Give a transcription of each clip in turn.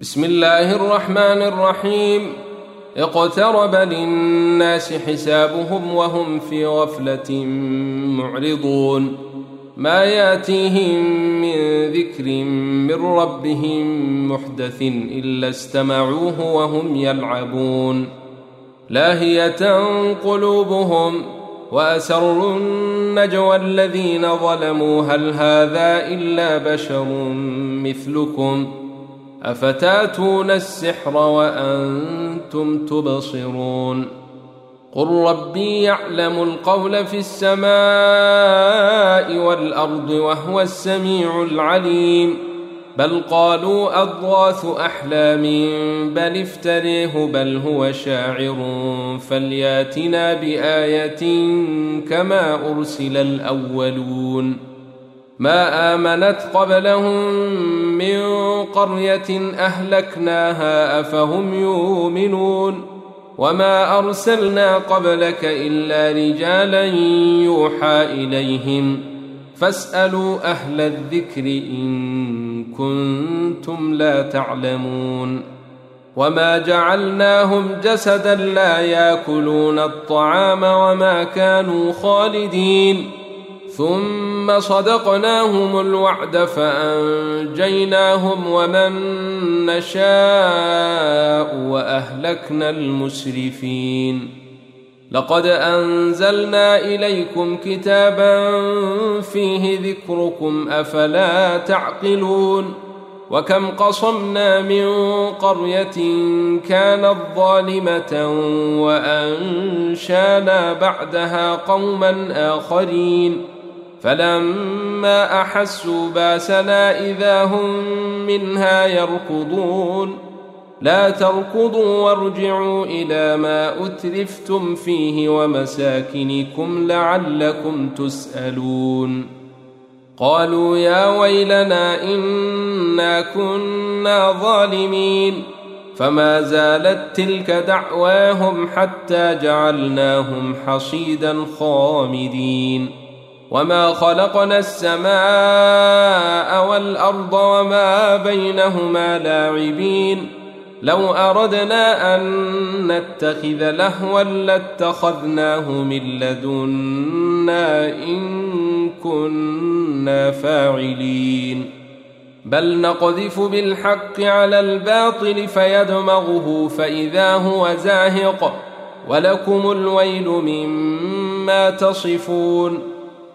بسم الله الرحمن الرحيم. اقترب للناس حسابهم وهم في غفلة معرضون. ما يأتيهم من ذكر من ربهم محدث إلا استمعوه وهم يلعبون. لاهية قلوبهم وأسروا النجوى الذين ظلموا. هل هذا إلا بشر مثلكم ۖ؟ أفتاتون السحر وأنتم تبصرون قل ربي يعلم القول في السماء والأرض وهو السميع العليم بل قالوا أضغاث احلام بل افتريه بل هو شاعر فلياتنا بآية كما أرسل الأولون ما آمنت قبلهم من قرية أهلكناها أفهم يؤمنون وما أرسلنا قبلك إلا رجالا يوحى إليهم فاسألوا أهل الذكر إن كنتم لا تعلمون وما جعلناهم جسدا لا يأكلون الطعام وما كانوا خالدين ثم صدقناهم الوعد فأنجيناهم ومن نشاء وأهلكنا المسرفين. لقد أنزلنا إليكم كتابا فيه ذكركم أفلا تعقلون؟ وكم قصمنا من قرية كانت ظالمة وأنشانا بعدها قوما آخرين. فلما أحسوا باسنا إذا هم منها يركضون. لا تركضوا وارجعوا إلى ما أترفتم فيه ومساكنكم لعلكم تسألون. قالوا يا ويلنا إنا كنا ظالمين. فما زالت تلك دعواهم حتى جعلناهم حصيدا خامدين. وما خلقنا السماء والارض وما بينهما لاعبين لو اردنا ان نتخذ لهوا لاتخذناه من لدنا ان كنا فاعلين بل نقذف بالحق على الباطل فيدمغه فاذا هو زاهق ولكم الويل مما تصفون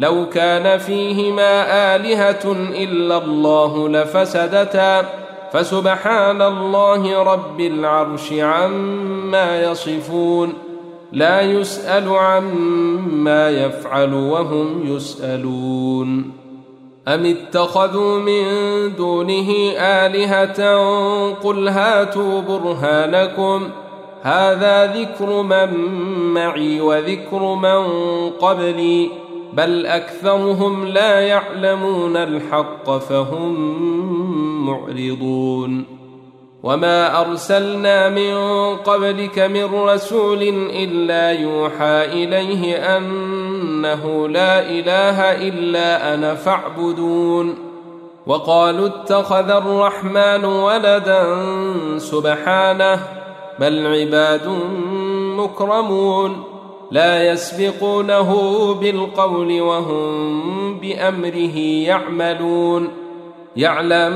لو كان فيهما آلهة إلا الله لفسدتا فسبحان الله رب العرش عما يصفون لا يسأل عما يفعل وهم يسألون. أم اتخذوا من دونه آلهة؟ قل هاتوا برهانكم هذا ذكر من معي وذكر من قبلي. بل أكثرهم لا يعلمون الحق فهم معرضون. وما أرسلنا من قبلك من رسول إلا يوحى إليه أنه لا إله إلا أنا فاعبدون. وقالوا اتخذ الرحمن ولدا سبحانه بل عباد مكرمون. لا يسبقونه بالقول وهم بأمره يعملون. يعلم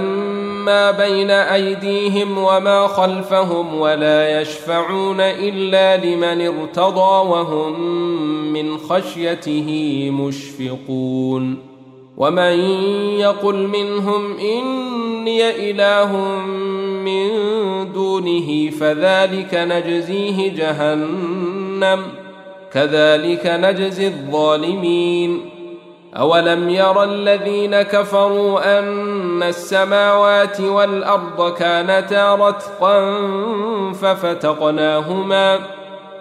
ما بين أيديهم وما خلفهم ولا يشفعون إلا لمن ارتضى وهم من خشيته مشفقون. ومن يقل منهم إني إله من دونه فذلك نجزيه جهنم. كذلك نجزي الظالمين. أولم ير الذين كفروا أن السماوات والأرض كانتا رتقا ففتقناهما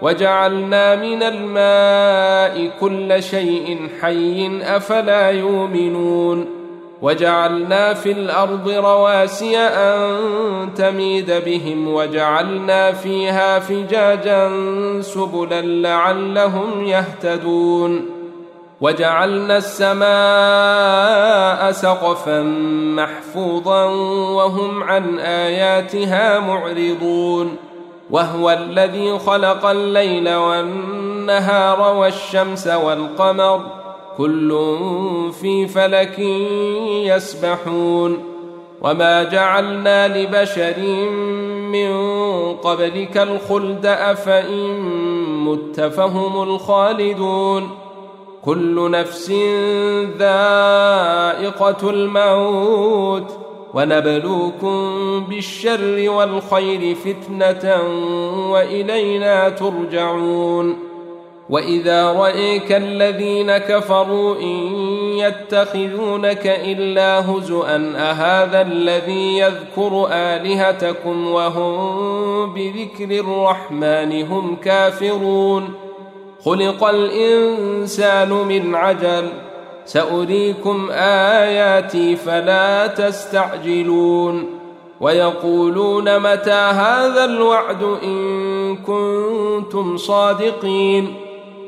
وجعلنا من الماء كل شيء حي أفلا يؤمنون. وجعلنا في الأرض رواسي أن تميد بهم وجعلنا فيها فجاجا سبلا لعلهم يهتدون وجعلنا السماء سقفا محفوظا وهم عن آياتها معرضون وهو الذي خلق الليل والنهار والشمس والقمر كل في فلك يسبحون وما جعلنا لبشر من قبلك الخلد أفإن مت فهم الخالدون كل نفس ذائقة الموت ونبلوكم بالشر والخير فتنة وإلينا ترجعون واذا رايك الذين كفروا ان يتخذونك الا هزءا اهذا الذي يذكر الهتكم وهم بذكر الرحمن هم كافرون خلق الانسان من عجل ساريكم اياتي فلا تستعجلون ويقولون متى هذا الوعد ان كنتم صادقين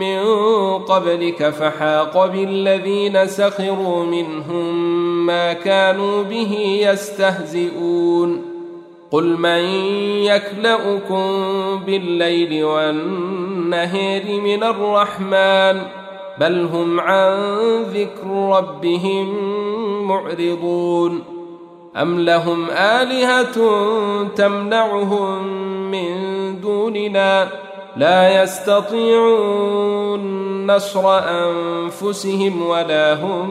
من قبلك فحاق بالذين سخروا منهم ما كانوا به يستهزئون. قل من يكلاكم بالليل والنهار من الرحمن بل هم عن ذكر ربهم معرضون. أم لهم آلهة تمنعهم من دوننا؟ لا يستطيعون نصر أنفسهم ولا هم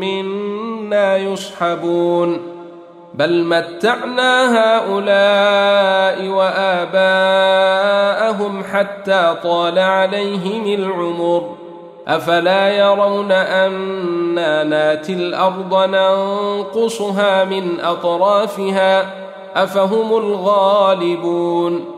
منا يصحبون. بل متعنا هؤلاء وآباءهم حتى طال عليهم العمر. أفلا يرون أنا ناتي الأرض ننقصها من أطرافها أفهم الغالبون.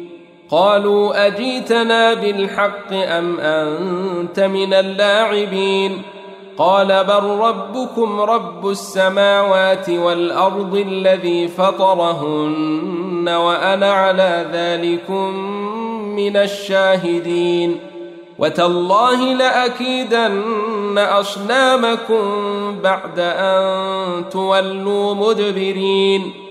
قالوا أجيتنا بالحق أم أنت من اللاعبين؟ قال بل ربكم رب السماوات والأرض الذي فطرهن وأنا على ذلكم من الشاهدين. وتالله لأكيدن أصنامكم بعد أن تولوا مدبرين.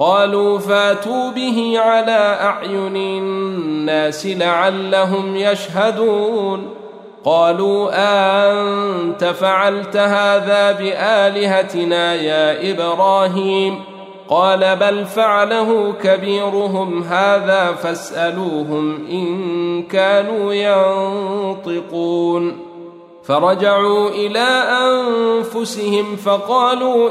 قالوا فاتوا به على أعين الناس لعلهم يشهدون. قالوا أنت فعلت هذا بآلهتنا يا إبراهيم؟ قال بل فعله كبيرهم هذا فاسألوهم إن كانوا ينطقون. فرجعوا إلى أنفسهم فقالوا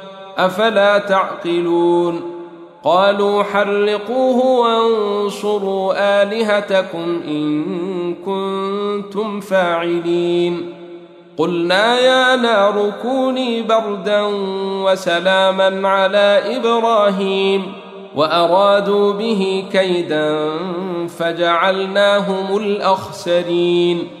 أفلا تعقلون قالوا حرقوه وانصروا آلهتكم إن كنتم فاعلين قلنا يا نار كوني بردا وسلاما على إبراهيم وأرادوا به كيدا فجعلناهم الأخسرين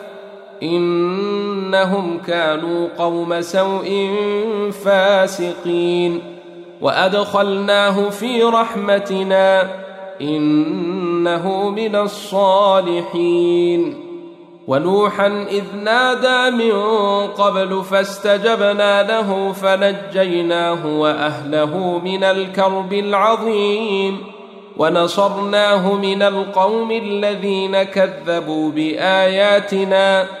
إنهم كانوا قوم سوء فاسقين. وأدخلناه في رحمتنا إنه من الصالحين. ونوحا إذ نادى من قبل فاستجبنا له فنجيناه وأهله من الكرب العظيم. ونصرناه من القوم الذين كذبوا بآياتنا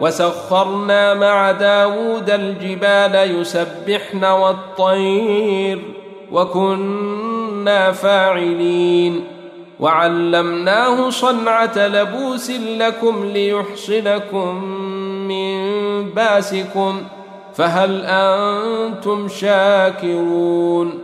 وسخرنا مع داود الجبال يسبحن والطير وكنا فاعلين. وعلمناه صنعة لبوس لكم ليحصنكم من باسكم فهل أنتم شاكرون؟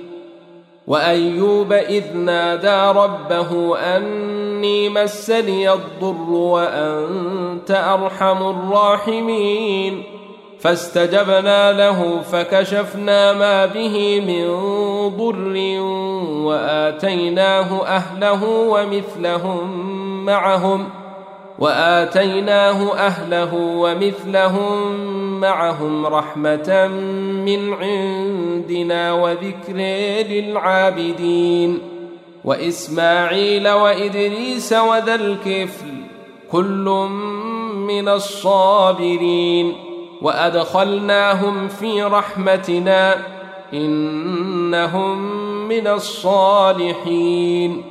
وأيوب إذ نادى ربه أني مسني الضر وأنت أرحم الراحمين. فاستجبنا له فكشفنا ما به من ضر وآتيناه أهله ومثلهم معهم. وآتيناه أهله ومثلهم معهم رحمة من عندنا وذكر للعابدين وإسماعيل وإدريس وذا الكفل كل من الصابرين وأدخلناهم في رحمتنا إنهم من الصالحين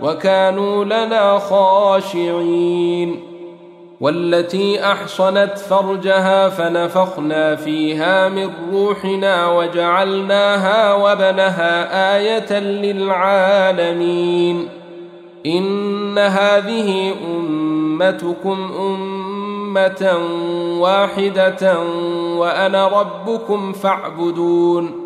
وكانوا لنا خاشعين. والتي أحصنت فرجها فنفخنا فيها من روحنا وجعلناها وبنها آية للعالمين. إن هذه أمتكم أمة واحدة وأنا ربكم فاعبدون.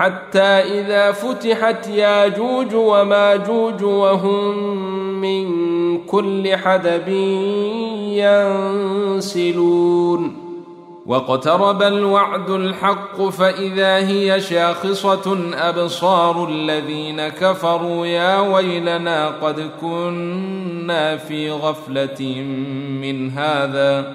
حتى إذا فتحت ياجوج وماجوج وهم من كل حدب ينسلون. واقترب الوعد الحق فإذا هي شاخصة أبصار الذين كفروا يا ويلنا قد كنا في غفلة من هذا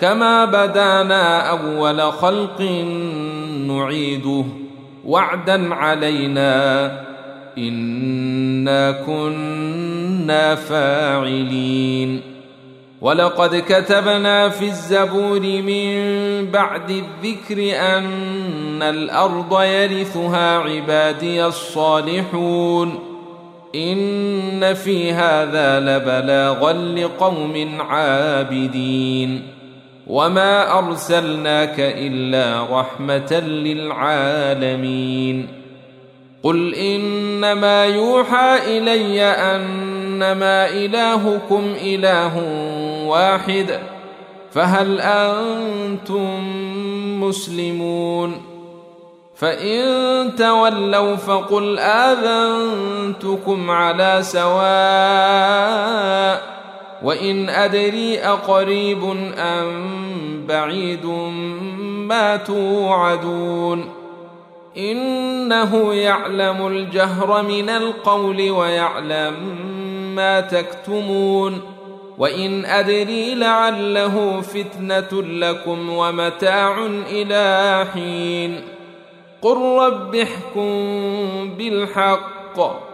كما بدانا اول خلق نعيده وعدا علينا انا كنا فاعلين ولقد كتبنا في الزبور من بعد الذكر ان الأرض يرثها عبادي الصالحون ان في هذا لبلاغا لقوم عابدين وما ارسلناك الا رحمه للعالمين قل انما يوحى الي انما الهكم اله واحد فهل أنتم مسلمون فان تولوا فقل اذنتكم على سواء وان ادري اقريب ام بعيد ما توعدون انه يعلم الجهر من القول ويعلم ما تكتمون وان ادري لعله فتنه لكم ومتاع إلى حين قل رب احكم بالحق